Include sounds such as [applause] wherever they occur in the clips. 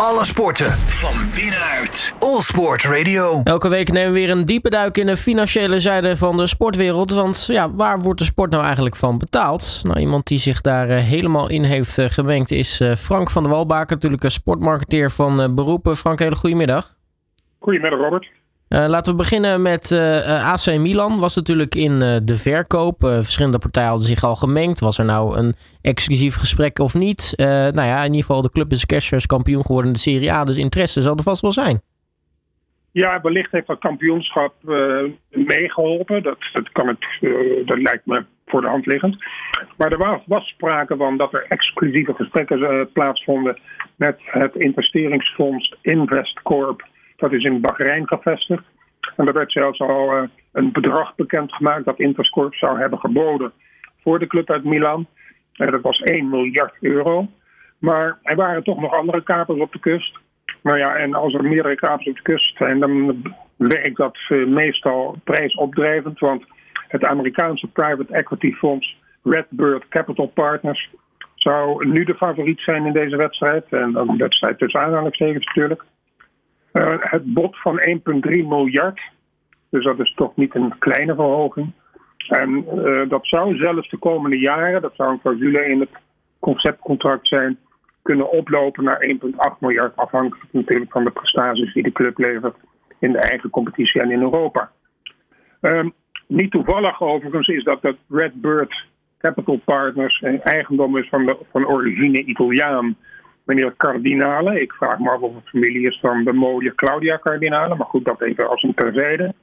Alle sporten van binnenuit. All Sport Radio. Elke week nemen we weer een diepe duik in de financiële zijde van de sportwereld. Want ja, waar wordt de sport nou eigenlijk van betaald? Nou, iemand die zich daar eh, helemaal in heeft uh, gemengd is uh, Frank van der Walbaker. Natuurlijk een sportmarketeer van beroepen. Frank, hele goedemiddag. Goedemiddag Robert. Uh, laten we beginnen met uh, AC Milan. Was natuurlijk in uh, de verkoop. verschillende partijen hadden zich al gemengd. Was er nou een exclusief gesprek of niet? nou ja, in ieder geval de club is cashers kampioen geworden in de Serie A. Dus interesse zal er vast wel zijn. Ja, wellicht heeft dat kampioenschap meegeholpen. Dat, dat, kan het, dat lijkt me voor de hand liggend. Maar er was, was sprake van dat er exclusieve gesprekken plaatsvonden met het investeringsfonds Investcorp dat is in Bahrein gevestigd. En er werd zelfs al uh, een bedrag bekendgemaakt dat Interscorp zou hebben geboden voor de club uit Milan. En dat was 1 miljard euro. Maar er waren toch nog andere kapers op de kust. Nou ja, en als er meerdere kapers op de kust zijn, dan werkt dat uh, meestal prijsopdrijvend. Want het Amerikaanse private equity fonds Redbird Capital Partners zou nu de favoriet zijn in deze wedstrijd. En een wedstrijd tussen aanhalingstekens natuurlijk. Uh, het bod van 1,3 miljard. Dus dat is toch niet een kleine verhoging. En uh, dat zou zelfs de komende jaren, dat zou een clausule in het conceptcontract zijn, kunnen oplopen naar 1,8 miljard. Afhankelijk natuurlijk van de prestaties die de club levert in de eigen competitie en in Europa. Uh, niet toevallig overigens is dat dat Redbird Capital Partners eigendom is van, van origine Italiaan meneer Cardinale. Ik vraag me af of het familie is van de mooie Claudia Cardinale. Maar goed, dat even als een terzijde.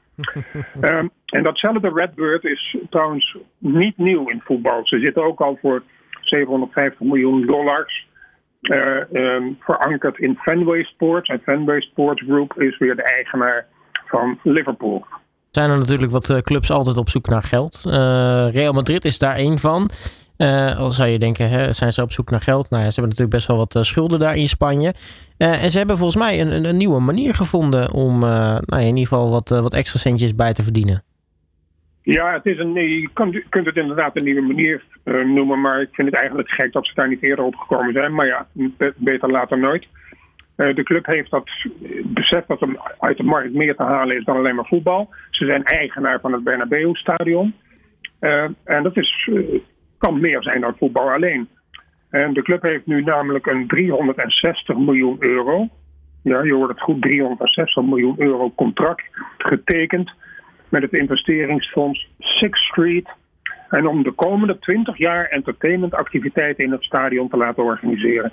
um, [laughs] en datzelfde Redbird is trouwens niet nieuw in voetbal. Ze zitten ook al voor 750 miljoen dollars uh, um, verankerd in Fenway Sports. En Fenway Sports Group is weer de eigenaar van Liverpool. Zijn er natuurlijk wat eh, clubs altijd op zoek naar geld. Uh, Real Madrid is daar één van. Uh, al zou je denken, hè, zijn ze op zoek naar geld? Nou ja, ze hebben natuurlijk best wel wat uh, schulden daar in Spanje. Uh, en ze hebben volgens mij een, een nieuwe manier gevonden om nou ja, in ieder geval wat, wat extra centjes bij te verdienen. Ja, het is een, je kunt, kunt het inderdaad een nieuwe manier noemen, maar ik vind het eigenlijk gek dat ze daar niet eerder op gekomen zijn. Maar ja, beter later nooit. de club heeft dat besef dat er uit de markt meer te halen is dan alleen maar voetbal. Ze zijn eigenaar van het Bernabeu-stadion. en dat is kan meer zijn dan voetbal alleen. En de club heeft nu namelijk een 360 miljoen euro. Ja, je hoort het goed, 360 miljoen euro contract getekend met het investeringsfonds Sixth Street. En om de komende 20 jaar entertainmentactiviteiten in het stadion te laten organiseren.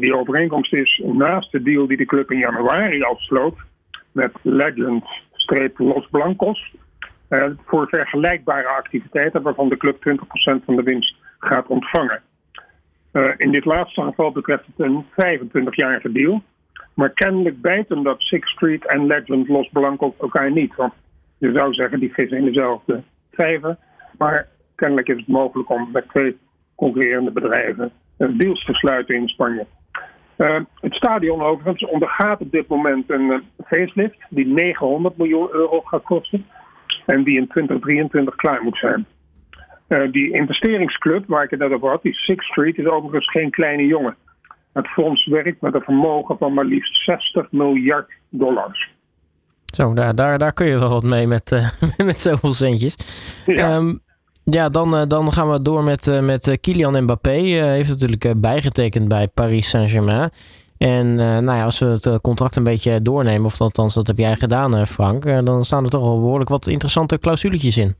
Die overeenkomst is naast de deal die de club in januari afsloot met Legend Streep Los Blancos voor vergelijkbare activiteiten waarvan de club 20% van de winst gaat ontvangen. Uh, in dit laatste geval betreft het een 25-jarige deal. Maar kennelijk bijten dat Sixth Street en Legend Los Blancos elkaar niet. Want je zou zeggen, die vissen in dezelfde vijver. Maar kennelijk is het mogelijk om met twee concurrerende bedrijven deals te sluiten in Spanje. Het stadion overigens ondergaat op dit moment een facelift die 900 miljoen euro gaat kosten en die in 2023 klaar moet zijn. Uh, die investeringsclub waar ik het net over had, die Sixth Street, is overigens geen kleine jongen. Het fonds werkt met een vermogen van maar liefst 60 miljard dollars. Zo, daar, daar, daar kun je wel wat mee met, uh, [laughs] met zoveel centjes. Ja. Um, ja, dan, uh, dan gaan we door met, met Kylian Mbappé. heeft natuurlijk bijgetekend bij Paris Saint-Germain. En uh, nou ja, als we het eh, contract een beetje doornemen, of althans dat heb jij gedaan uh, Frank, dan staan er toch wel behoorlijk wat interessante clausuletjes in.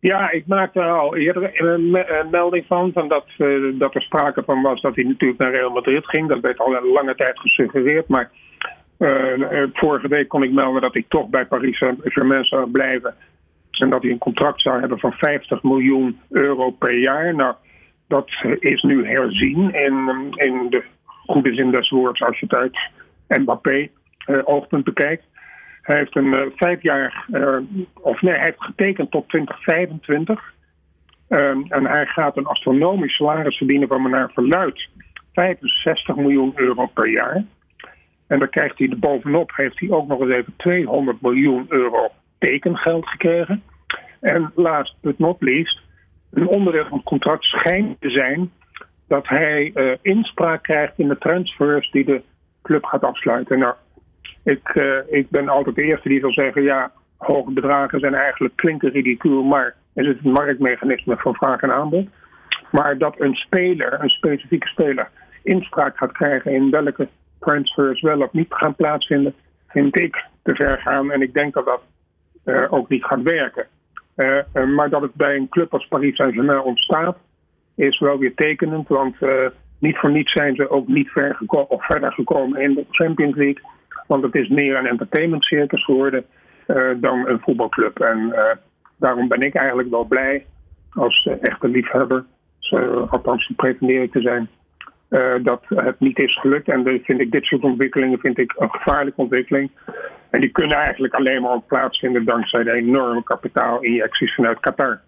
Ja, ik maakte al eerder een melding van, van dat, dat er sprake van was dat hij natuurlijk naar Real Madrid ging. Dat werd al een lange tijd gesuggereerd, maar vorige week kon ik melden dat hij toch bij Paris Saint-Germain zou blijven. En dat hij een contract zou hebben van 50 miljoen euro per jaar. Nou, dat is nu herzien in, in de goede zin des woords als je het uit Mbappé-oogpunt eh, bekijkt. Hij heeft een uh, vijf jaar, uh, of nee, hij heeft getekend tot 2025. Um, en hij gaat een astronomisch salaris verdienen van naar verluid 65 miljoen euro per jaar. En dan krijgt hij bovenop, heeft hij ook nog eens even 200 miljoen euro tekengeld gekregen. En last but not least, een onderdeel van het contract schijnt te zijn dat hij inspraak krijgt in de transfers die de club gaat afsluiten. Nou, ik, ik ben altijd de eerste die zal zeggen: ja, hoge bedragen zijn eigenlijk klinken ridicuul, maar is het een marktmechanisme van vraag en aanbod. Maar dat een speler, een specifieke speler, inspraak gaat krijgen in welke transfers wel of niet gaan plaatsvinden, vind ik te ver gaan. En ik denk dat dat uh, ook niet gaat werken. Maar dat het bij een club als Paris Saint-Germain ontstaat, is wel weer tekenend. Want niet voor niets zijn ze ook niet ver of verder gekomen in de Champions League. Want het is meer een entertainment circus geworden dan een voetbalclub. En daarom ben ik eigenlijk wel blij als echte liefhebber, althans pretendeer ik te zijn, dat het niet is gelukt. En dan vind ik dit soort ontwikkelingen vind ik een gevaarlijke ontwikkeling. En die kunnen eigenlijk alleen maar plaatsvinden dankzij de enorme kapitaalinjecties vanuit Qatar.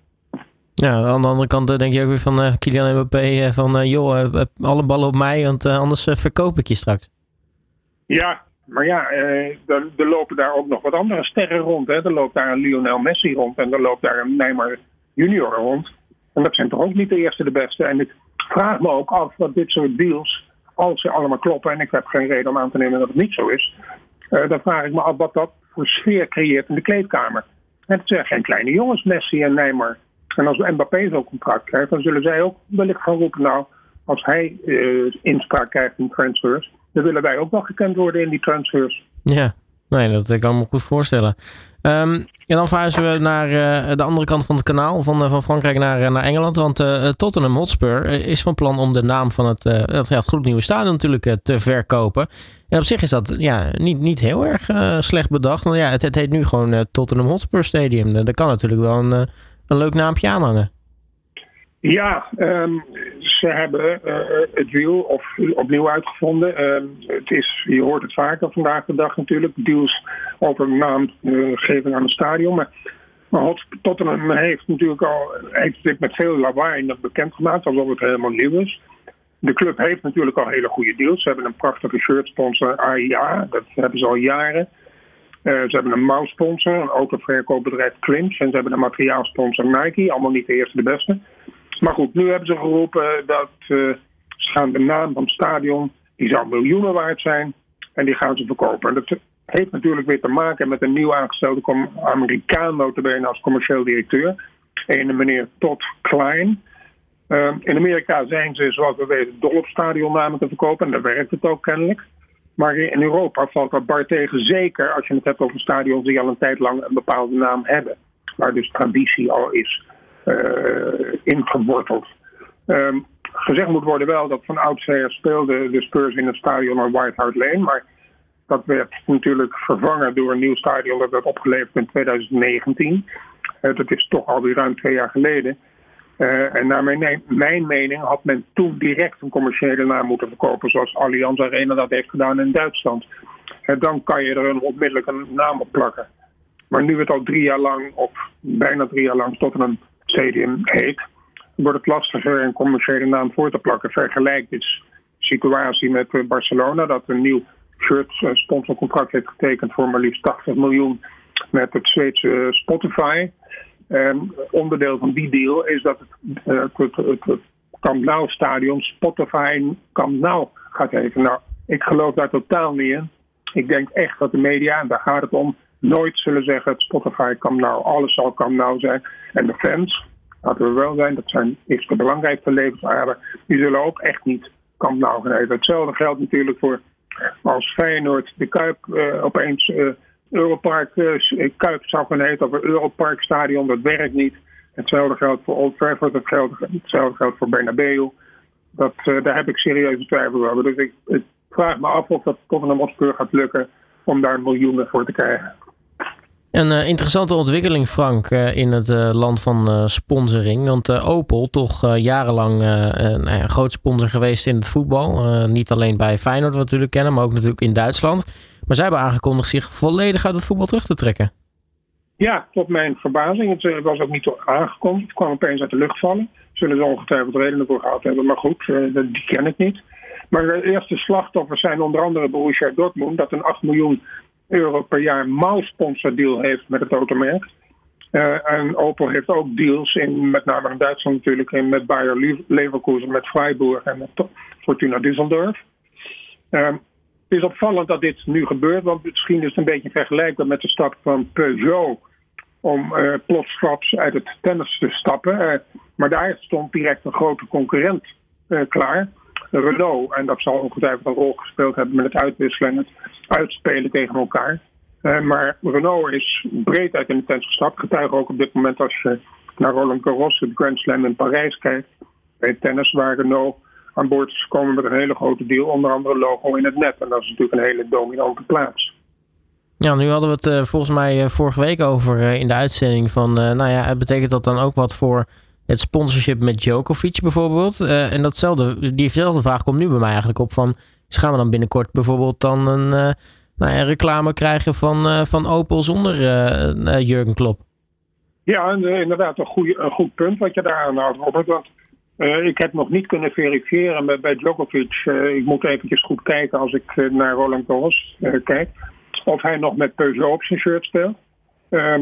Ja, aan de andere kant denk je ook weer van uh, Kylian Mbappé uh, van joh, alle ballen op mij, want anders verkoop ik je straks. Ja, maar ja, er, lopen daar ook nog wat andere sterren rond. Hè. Er loopt daar een Lionel Messi rond en er loopt daar een Neymar junior rond. En dat zijn toch ook niet de eerste de beste. En ik vraag me ook af wat dit soort deals, als ze allemaal kloppen, en ik heb geen reden om aan te nemen dat het niet zo is, dan vraag ik me af wat dat voor sfeer creëert in de kleedkamer. Het zijn geen kleine jongens, Messi en Neymar. En als Mbappé zo'n contract krijgt, dan zullen zij ook wellicht gaan roepen, nou, als hij uh, inspraak krijgt in transfers, dan willen wij ook wel gekend worden in die transfers. Ja, nee, dat kan ik me goed voorstellen. Um, en dan verhuizen we naar uh, de andere kant van het kanaal, van, uh, van Frankrijk naar, uh, naar Engeland. Want Tottenham Hotspur is van plan om de naam van het, het, ja, het gloednieuwe stadion natuurlijk te verkopen. En op zich is dat ja, niet, niet heel erg slecht bedacht. Want ja, het, het heet nu gewoon Tottenham Hotspur Stadium. Daar kan natuurlijk wel een, een leuk naampje aan hangen. Ja, um, ze hebben uh, het wiel of, opnieuw uitgevonden. Uh, het is, je hoort het vaker vandaag de dag natuurlijk, deals over naamgeving aan het stadion. Maar, maar Tottenham heeft natuurlijk al heeft dit met veel lawaai bekendgemaakt, alsof het helemaal nieuw is. De club heeft natuurlijk al hele goede deals. Ze hebben een prachtige shirtsponsor AIA, dat hebben ze al jaren. Uh, ze hebben een mouwsponsor, een autoverkoopbedrijf Clinch. En ze hebben een materiaalsponsor Nike, allemaal niet de eerste de beste. Maar goed, nu hebben ze geroepen dat uh, ze gaan de naam van het stadion, die zou miljoenen waard zijn, en die gaan ze verkopen. En dat heeft natuurlijk weer te maken met een nieuw aangestelde Amerikaan, notabene als commercieel directeur. Een meneer Todd Klein. Uh, in Amerika zijn ze, zoals we weten, dol op stadionnamen te verkopen. En daar werkt het ook kennelijk. Maar in Europa valt dat bar tegen, zeker als je het hebt over stadions die al een tijd lang een bepaalde naam hebben. Waar dus traditie al is uh, ingeworteld. Um, gezegd moet worden wel dat van oudsher speelde de Spurs in het stadion aan White Hart Lane. Maar dat werd natuurlijk vervangen door een nieuw stadion dat werd opgeleverd in 2019. Uh, dat is toch alweer ruim twee jaar geleden. Uh, en naar mijn, mijn, mening had men toen direct een commerciële naam moeten verkopen, zoals Allianz Arena dat heeft gedaan in Duitsland. Uh, dan kan je er een onmiddellijk een naam op plakken. Maar nu het al drie jaar lang, of bijna drie jaar lang, tot een stadium heet, wordt het lastiger een commerciële naam voor te plakken. Vergelijk dus situatie met eh, Barcelona, dat een nieuw shirt eh, sponsorcontract heeft getekend voor maar liefst 80 miljoen met het Zweedse eh, Spotify. Um, onderdeel van die deal is dat het, uh, het, het, het Camp Nou stadion Spotify Camp Nou gaat heten. Nou, ik geloof daar totaal niet in. Ik denk echt dat de media, en daar gaat het om, nooit zullen zeggen Spotify kan nou, alles zal kan nou zijn. En de fans, laten we wel zijn, dat zijn, is de belangrijkste levensader, die zullen ook echt niet kan nou gaan. Hetzelfde geldt natuurlijk voor als Feyenoord de Kuip uh, opeens uh, Europark uh, Kuip zou heten of Europark stadion, dat werkt niet. Hetzelfde geldt voor Old Trafford, hetzelfde geldt voor Bernabeu. Dat, daar heb ik serieuze twijfel over. Dus ik, ik, vraag me af of dat Tottenham Hotspur gaat lukken om daar miljoenen voor te krijgen. Een uh, interessante ontwikkeling, Frank, in het land van sponsoring. Want Opel, toch jarenlang een groot sponsor geweest in het voetbal. niet alleen bij Feyenoord, wat we natuurlijk kennen, maar ook natuurlijk in Duitsland. Maar zij hebben aangekondigd zich volledig uit het voetbal terug te trekken. Ja, tot mijn verbazing. Het was ook niet aangekondigd. Het kwam opeens uit de lucht vallen. Zullen ze ongetwijfeld redenen voor gehad hebben, maar goed, die ken ik niet. Maar de eerste slachtoffers zijn onder andere Borussia Dortmund, dat een 8 miljoen euro per jaar mouwsponsordeal heeft met het automerk. en Opel heeft ook deals in, met name in Duitsland natuurlijk, in, met Bayer Leverkusen, met Freiburg en met Fortuna Düsseldorf. Het is opvallend dat dit nu gebeurt, want misschien is het een beetje vergelijkbaar met de stap van Peugeot om uh, plotsklaps uit het tennis te stappen. maar daar stond direct een grote concurrent klaar. Renault. En dat zal ongetwijfeld een rol gespeeld hebben met het uitwisselen en het uitspelen tegen elkaar. Maar Renault is breed uit in de tent gestapt. Getuige ook op dit moment als je naar Roland Garros, het Grand Slam in Parijs kijkt. Bij tennis waar Renault aan boord is gekomen met een hele grote deal. Onder andere logo in het net. En dat is natuurlijk een hele dominante plaats. Ja, nu hadden we het uh, volgens mij uh, vorige week over in de uitzending van, nou ja, betekent dat dan ook wat voor het sponsorship met Djokovic bijvoorbeeld. En datzelfde, diezelfde vraag komt nu bij mij eigenlijk op van... gaan we dan binnenkort bijvoorbeeld dan een nou ja, reclame krijgen van, van Opel zonder Jurgen Klopp? Ja, inderdaad een, goede, een goed punt wat je daar aanhoudt, Robert. Want ik heb nog niet kunnen verifiëren bij, bij Djokovic. ik moet eventjes goed kijken als ik naar Roland Garros kijk. Of hij nog met Peugeot op zijn shirt speelt. Uh,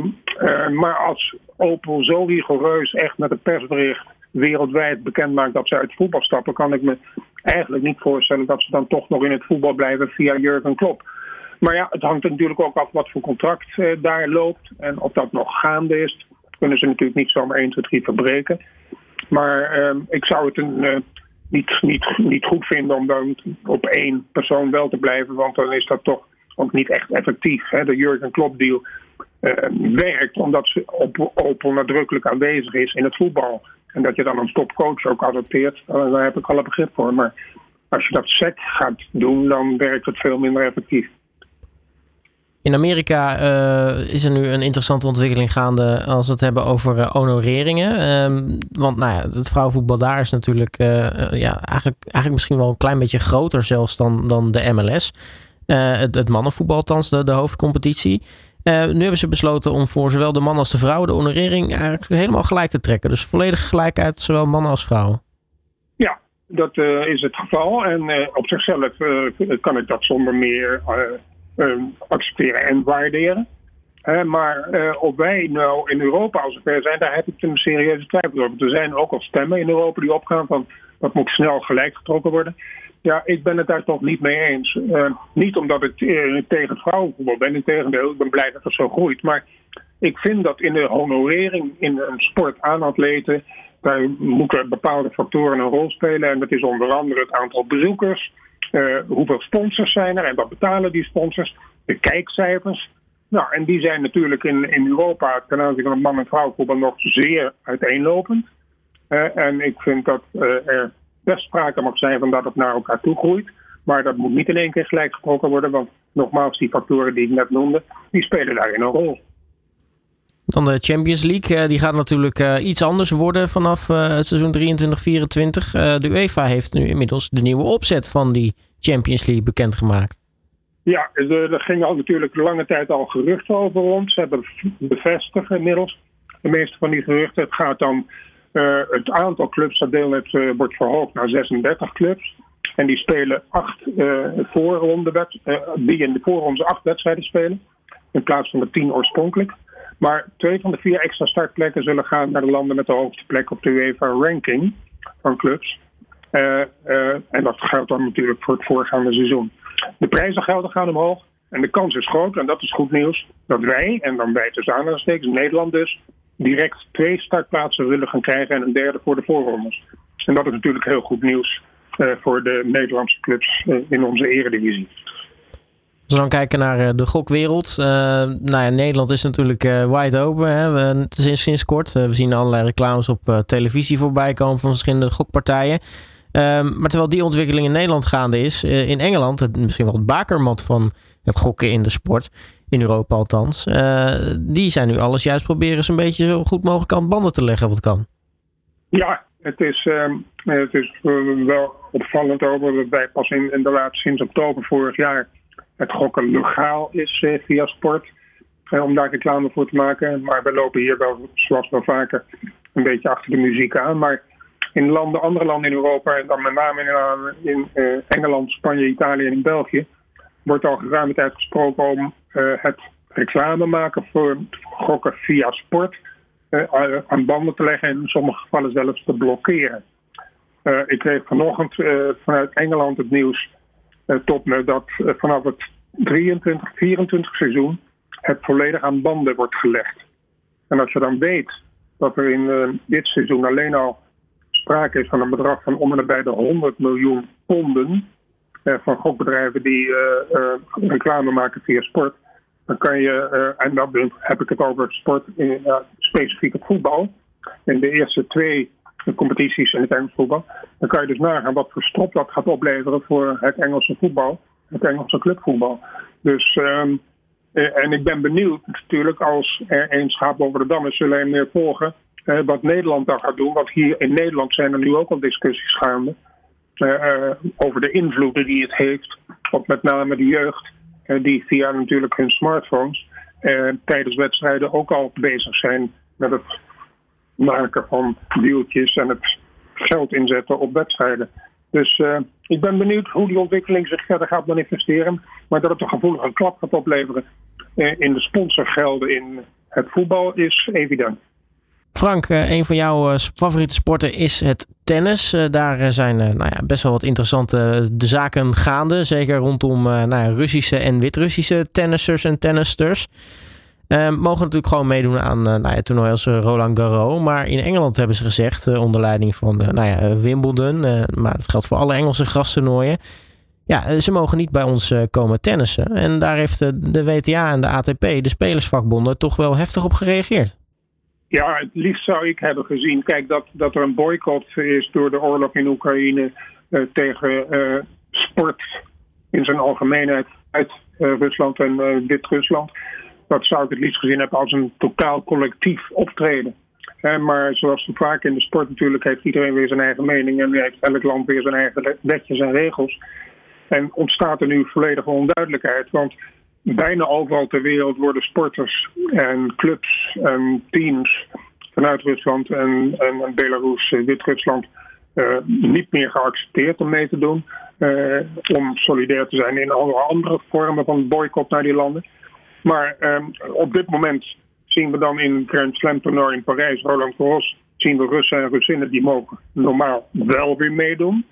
maar als Opel zo rigoureus echt met een persbericht wereldwijd bekend maakt dat ze uit voetbal stappen, kan ik me eigenlijk niet voorstellen dat ze dan toch nog in het voetbal blijven via Jurgen Klopp. Maar ja, het hangt natuurlijk ook af wat voor contract daar loopt en of dat nog gaande is. Kunnen ze natuurlijk niet zomaar 1, 2, 3 verbreken. Maar uh, ik zou het een, uh, niet, niet, niet goed vinden om dan op één persoon wel te blijven, want dan is dat toch ook niet echt effectief. Hè? De Jurgen Klopp deal uh, werkt, omdat ze op, Opel nadrukkelijk aanwezig is in het voetbal. En dat je dan een topcoach ook adopteert, uh, daar heb ik alle begrip voor. Maar als je dat sec gaat doen, dan werkt het veel minder effectief. In Amerika uh, is er nu een interessante ontwikkeling gaande als we het hebben over uh, honoreringen. Um, want nou ja, het vrouwenvoetbal daar is natuurlijk uh, ja, eigenlijk, eigenlijk misschien wel een klein beetje groter zelfs dan, dan de MLS. Het, het, mannenvoetbal althans, de, de hoofdcompetitie. Nu hebben ze besloten om voor zowel de man als de vrouw de honorering eigenlijk helemaal gelijk te trekken. Dus volledige gelijkheid, zowel mannen als vrouwen. Ja, dat is het geval. En op zichzelf kan ik dat zonder meer accepteren en waarderen. maar of wij nou in Europa als ver zijn, daar heb ik een serieuze twijfel over. Er zijn ook al stemmen in Europa die opgaan van dat moet snel gelijk getrokken worden. Ja, ik ben het daar toch niet mee eens. Uh, niet omdat ik uh, tegen vrouwenvoetbal ben, integendeel, ik ben blij dat het zo groeit. Maar ik vind dat in de honorering in een sport aan atleten, daar moeten bepaalde factoren een rol spelen. En dat is onder andere het aantal bezoekers, uh, hoeveel sponsors zijn er en wat betalen die sponsors, de kijkcijfers. Nou, en die zijn natuurlijk in, in Europa ten aanzien van man- en vrouwenvoetbal nog zeer uiteenlopend. en ik vind dat er best sprake mag zijn van dat het naar elkaar toe groeit. Maar dat moet niet in één keer gelijk gesproken worden, want nogmaals, die factoren die ik net noemde, die spelen daarin een rol. Dan de Champions League, eh, die gaat natuurlijk eh, iets anders worden vanaf het seizoen 23-24. de UEFA heeft nu inmiddels de nieuwe opzet van die Champions League bekendgemaakt. Ja, er gingen al natuurlijk lange tijd al geruchten over rond. Ze hebben bevestigd inmiddels de meeste van die geruchten. Het gaat dan het aantal clubs dat deel heeft uh, wordt verhoogd naar 36 clubs. En die spelen acht uh, voorronde die in de voorronde acht wedstrijden spelen. In plaats van de tien oorspronkelijk. Maar twee van de vier extra startplekken zullen gaan naar de landen met de hoogste plek op de UEFA-ranking van clubs. en dat geldt dan natuurlijk voor het voorgaande seizoen. De prijzengelden gaan omhoog. En de kans is groot, en dat is goed nieuws, dat wij, en dan wij tussen aanhalingstekens, Nederland dus, direct twee startplaatsen willen gaan krijgen en een derde voor de voorrondes. En dat is natuurlijk heel goed nieuws uh, voor de Nederlandse clubs in onze eredivisie. We dan kijken naar uh, de gokwereld. nou ja, Nederland is natuurlijk wide open. Hè? We, sinds, sinds kort. we zien allerlei reclames op televisie voorbij komen van verschillende gokpartijen. Ehm, maar terwijl die ontwikkeling in Nederland gaande is, in Engeland, het, misschien wel het bakermat van het gokken in de sport, in Europa althans. Uh, die zijn nu alles juist proberen zo'n beetje zo goed mogelijk aan banden te leggen wat kan. Ja, het is, uh, het is uh, wel opvallend over dat wij pas in, inderdaad sinds oktober vorig jaar het gokken legaal is uh, via sport. om daar reclame voor te maken. Maar we lopen hier wel, zoals wel vaker, een beetje achter de muziek aan. Maar in landen, andere landen in Europa, en dan met name in, in Engeland, Spanje, Italië en België, wordt al geruime tijd gesproken om het reclame maken voor gokken via sport aan banden te leggen en in sommige gevallen zelfs te blokkeren. ik kreeg vanochtend vanuit Engeland het nieuws tot me dat vanaf het 23, 24 seizoen het volledig aan banden wordt gelegd. En als je dan weet dat er in dit seizoen alleen al sprake is van een bedrag van om en nabij de 100 miljoen ponden eh, van gokbedrijven die eh, eh, reclame maken via sport, dan kan je, en dan heb ik het over sport, specifiek het voetbal, in de eerste twee competities in het Engels voetbal, dan kan je dus nagaan wat voor strop dat gaat opleveren voor het Engelse voetbal, het Engelse clubvoetbal. Dus, um, en ik ben benieuwd natuurlijk als er één schaap over de dam is, zullen er meer volgen wat Nederland dan gaat doen. Want hier in Nederland zijn er nu ook al discussies gaande. Uh, over de invloeden die het heeft op met name de jeugd. Die via natuurlijk hun smartphones tijdens wedstrijden ook al bezig zijn met het maken van deeltjes en het geld inzetten op wedstrijden. Dus ik ben benieuwd hoe die ontwikkeling zich verder gaat manifesteren. Maar dat het een gevoelige klap gaat opleveren in de sponsorgelden in het voetbal is evident. Frank, eh, een van jouw eh, favoriete sporten is het tennis. Eh, daar zijn nou ja, best wel wat interessante de zaken gaande. Zeker rondom nou ja, Russische en Wit-Russische tennissers en tennisters. Mogen natuurlijk gewoon meedoen aan nou ja, toernooien als Roland Garros. Maar in Engeland hebben ze gezegd, onder leiding van nou ja, Wimbledon, maar dat geldt voor alle Engelse grastoernooien. Ja, ze mogen niet bij ons komen tennissen. En daar heeft de WTA en de ATP, de spelersvakbonden, toch wel heftig op gereageerd. Ja, het liefst zou ik hebben gezien. Kijk, dat, dat er een boycott is door de oorlog in Oekraïne tegen sport in zijn algemeenheid uit Rusland en Wit-Rusland. Dat zou ik het liefst gezien hebben als een totaal collectief optreden. maar zoals vaak in de sport natuurlijk heeft iedereen weer zijn eigen mening en heeft elk land weer zijn eigen wetjes en regels. En ontstaat er nu volledige onduidelijkheid. Want bijna overal ter wereld worden sporters en clubs en teams vanuit Rusland en, en, Belarus, eh, Wit-Rusland, uh, niet meer geaccepteerd om mee te doen. Uh, om solidair te zijn in alle andere vormen van boycott naar die landen. Maar um, op dit moment zien we dan in het Grand Slam toernooi in Parijs, Roland Garros, zien we Russen en Russinnen die mogen normaal wel weer meedoen.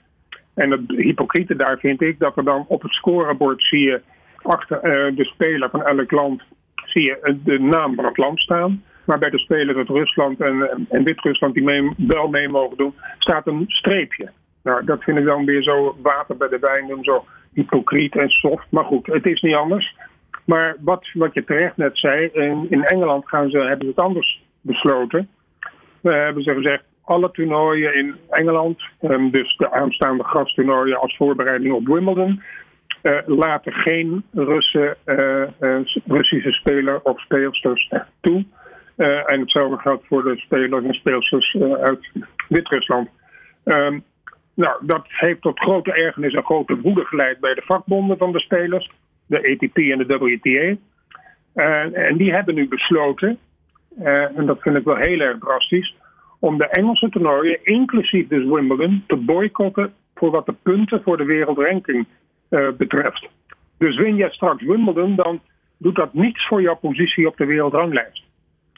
En het hypocriete daar vind ik dat er dan op het scorebord zie je achter uh, de speler van elk land zie je de naam van het land staan. Maar bij de spelers uit Rusland en, en Wit-Rusland die mee, wel mee mogen doen, staat een streepje. Nou, dat vind ik dan weer zo water bij de wijn doen, zo hypocriet en soft. Maar goed, het is niet anders. Maar wat, wat je terecht net zei, in, in Engeland gaan ze, hebben ze het anders besloten. We hebben ze gezegd, alle toernooien in Engeland, ehm, dus de aanstaande gasttoernooien als voorbereiding op Wimbledon, uh, laten geen Russen, uh, Russische speler of speelsters toe. en hetzelfde geldt voor de spelers en speelsters uit Wit-Rusland. Um, nou, dat heeft tot grote ergernis en grote woede geleid bij de vakbonden van de spelers, de ATP en de WTA. en die hebben nu besloten, en dat vind ik wel heel erg drastisch, om de Engelse toernooien, inclusief dus Wimbledon, te boycotten voor wat de punten voor de wereldranking uh, betreft. Dus win je straks Wimbledon, dan doet dat niets voor jouw positie op de wereldranglijst.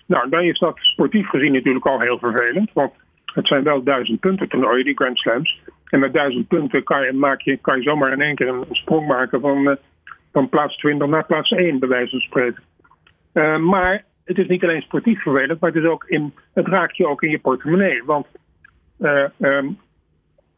Nou, dan is dat sportief gezien natuurlijk al heel vervelend, want het zijn wel duizend punten toernooien, die Grand Slams. En met duizend punten kan je, maak je, kan je zomaar in één keer een sprong maken van, uh, van plaats 20 naar plaats 1, bij wijze van spreken. Uh, maar het is niet alleen sportief vervelend, maar het, is ook in, het raakt je ook in je portemonnee. Want uh, um,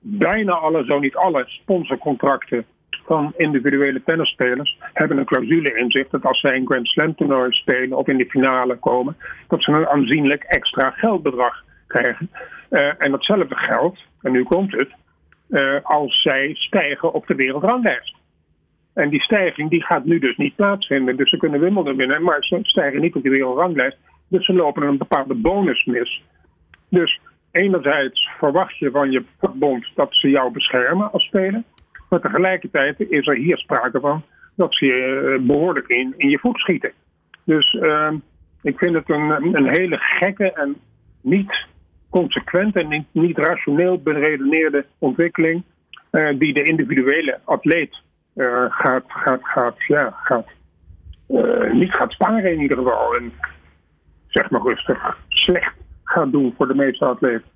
bijna alle, zo niet alle, sponsorcontracten van individuele tennisspelers hebben een clausule in zich dat als zij een Grand Slam toernooi spelen of in de finale komen, dat ze een aanzienlijk extra geldbedrag krijgen. Uh, en datzelfde geldt, en nu komt het, als zij stijgen op de wereldranglijst. En die stijging die gaat nu dus niet plaatsvinden. Dus ze kunnen Wimbledon winnen, maar ze stijgen niet op de wereldranglijst. Dus ze lopen een bepaalde bonus mis. Dus enerzijds verwacht je van je vakbond dat ze jou beschermen als speler. Maar tegelijkertijd is er hier sprake van dat ze je eh, behoorlijk in, in je voet schieten. Dus uh, ik vind het een, een hele gekke en niet consequent en niet, rationeel beredeneerde ontwikkeling. Uh, die de individuele atleet uh, gaat, gaat, gaat, ja, gaat niet gaat sparen in ieder geval. En zeg maar rustig slecht gaat doen voor de meeste atleten.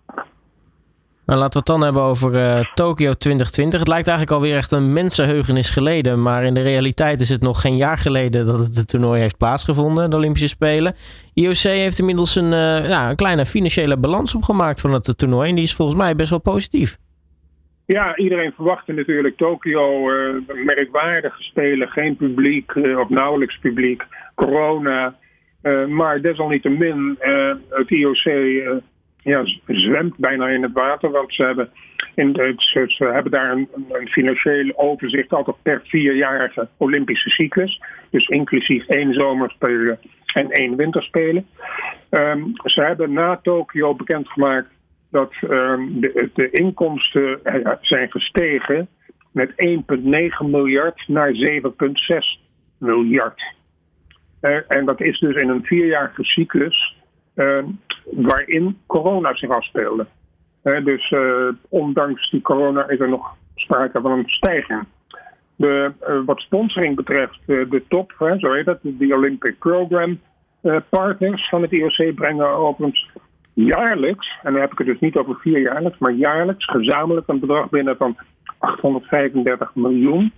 Nou, laten we het dan hebben over uh, Tokio 2020. Het lijkt eigenlijk alweer echt een mensenheugenis geleden. Maar in de realiteit is het nog geen jaar geleden dat het, toernooi heeft plaatsgevonden, de Olympische Spelen. IOC heeft inmiddels een, een kleine financiële balans opgemaakt van het toernooi. En die is volgens mij best wel positief. Ja, iedereen verwachtte natuurlijk Tokio, uh, merkwaardige spelen, geen publiek of nauwelijks publiek, corona. maar desalniettemin, het IOC ja, zwemt bijna in het water. Want ze hebben, in de, ze, hebben daar een, een, financieel overzicht altijd per vierjarige Olympische cyclus. Dus inclusief één zomerspelen en één winterspelen. Um, ze hebben na Tokio bekendgemaakt dat um, de, de, inkomsten uh, zijn gestegen met 1,9 miljard naar 7,6 miljard. Uh, en dat is dus in een vierjarige cyclus uh, waarin corona zich afspeelde. dus uh, ondanks die corona is er nog sprake van een stijging. De, wat sponsoring betreft, de top, zo heet dat, de Olympic Program partners van het IOC brengen overigens jaarlijks, en dan heb ik het dus niet over vier jaarlijks, maar jaarlijks gezamenlijk een bedrag binnen van 835 miljoen.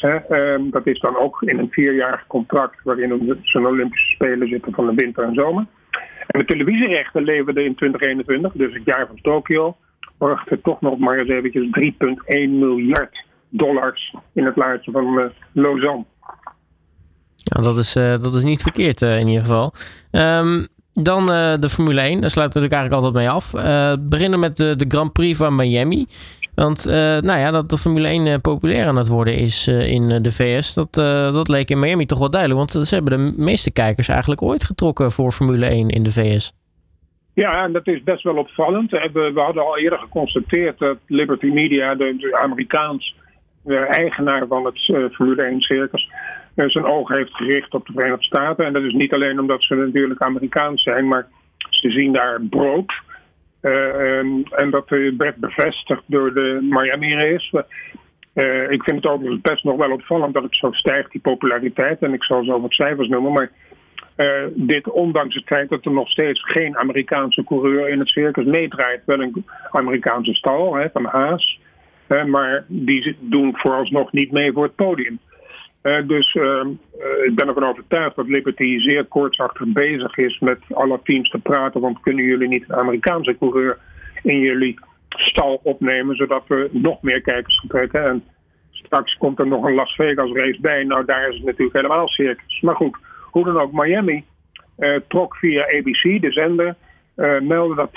Ehm, dat is dan ook in een vierjarig contract waarin zo'n Olympische Spelen zitten van de winter en zomer. En de televisierechten leverden in 2021, dus het jaar van Tokio, brachten toch nog maar eens eventjes 3,1 miljard dollars in het laadje van uh, Lausanne. Ja, dat is, uh, dat is niet verkeerd uh, in ieder geval. Um, dan de Formule 1, daar sluit natuurlijk eigenlijk altijd mee af. beginnen met de, Grand Prix van Miami. Want uh, nou ja, dat de Formule 1 uh, eh, populair aan het worden is uh, in de VS, dat, dat leek in Miami toch wel duidelijk. Want ze hebben de meeste kijkers eigenlijk ooit getrokken voor Formule 1 in de VS. Ja, en dat is best wel opvallend. We, hadden al eerder geconstateerd dat Liberty Media, de, de Amerikaans eigenaar van het Formule 1 circus, zijn ogen heeft gericht op de Verenigde Staten. En dat is niet alleen omdat ze natuurlijk Amerikaans zijn, maar ze zien daar brood eh, ehm, en dat werd bevestigd door de Miami race. Uh, ik vind het overigens best nog wel opvallend dat het zo stijgt, die populariteit. En ik zal zo wat cijfers noemen. Maar dit ondanks het feit dat er nog steeds geen Amerikaanse coureur in het circus meedraait. Wel een Amerikaanse stal hè, van Haas. Maar die doen vooralsnog niet mee voor het podium. Uh, dus ehm, ik ben ervan overtuigd dat Liberty zeer koortsachtig bezig is met alle teams te praten. Want kunnen jullie niet een Amerikaanse coureur in jullie stal opnemen, zodat we nog meer kijkers trekken. En straks komt er nog een Las Vegas race bij. Nou, daar is het natuurlijk helemaal circus. Maar goed, hoe dan ook, Miami uh, trok via ABC, de zender, meldde dat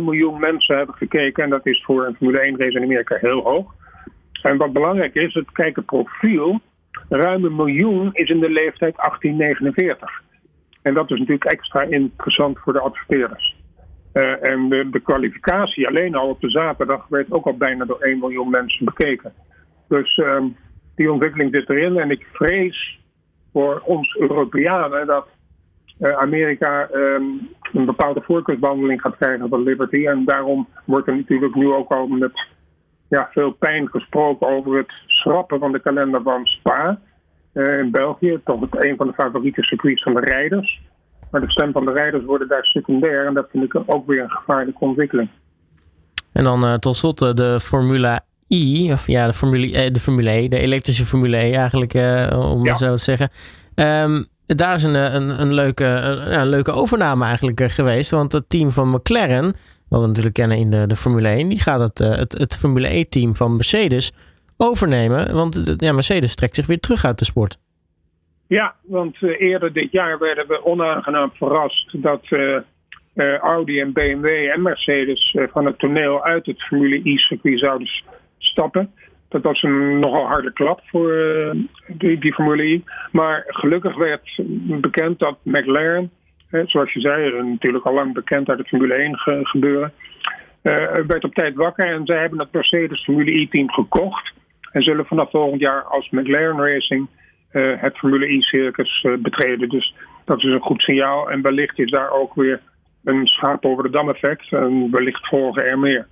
2,9 miljoen mensen hebben gekeken. En dat is voor een Formule 1 race in Amerika heel hoog. En wat belangrijk is, het kijkenprofiel ruim een miljoen is in de leeftijd 1849. En dat is natuurlijk extra interessant voor de adverteerders. Uh, en de, de, kwalificatie alleen al op de zaterdag werd ook al bijna door 1 miljoen mensen bekeken. Dus uh, die ontwikkeling zit erin. En ik vrees voor ons Europeanen dat uh, Amerika um, een bepaalde voorkeursbehandeling gaat krijgen van Liberty. En daarom wordt er natuurlijk nu ook al met ja, veel pijn gesproken over het schrappen van de kalender van Spa uh, in België. Toch het een van de favoriete circuits van de rijders. Maar de stem van de rijders worden daar secundair en dat vind ik ook weer een gevaarlijke ontwikkeling. En dan uh, tot slot uh, de Formule I, of ja, de Formule, de Formule E, de elektrische Formule E eigenlijk, om ja. zo te zeggen. Um, daar is een, een, een leuke, een, een, leuke overname eigenlijk geweest. Want het team van McLaren wat we natuurlijk kennen in de, de Formule 1, die gaat het, eh, het, het Formule E-team van Mercedes overnemen. Want ja, Mercedes trekt zich weer terug uit de sport. Ja, want uh, eerder dit jaar werden we onaangenaam verrast dat uh, Audi en BMW en Mercedes van het toneel uit het Formule E-circuit zouden stappen. Dat was een nogal harde klap voor die, Formule E. Maar gelukkig werd bekend dat McLaren zoals je zei, natuurlijk al lang bekend uit het Formule 1 gebeuren. Uh, werd op tijd wakker en zij hebben het Mercedes Formule E-team gekocht. En zullen vanaf volgend jaar als McLaren Racing uh, het Formule E-circus uh, betreden. Dus dat is een goed signaal. En wellicht is daar ook weer een schaap over de dam effect. En wellicht volgen er meer.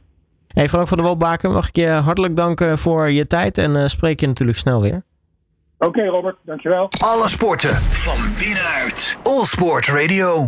Hey Frank van der Wolbaken, mag ik je hartelijk danken voor je tijd en spreek je natuurlijk snel weer. Oké Robert, dankjewel. Alle sporten van binnenuit. All Sport Radio.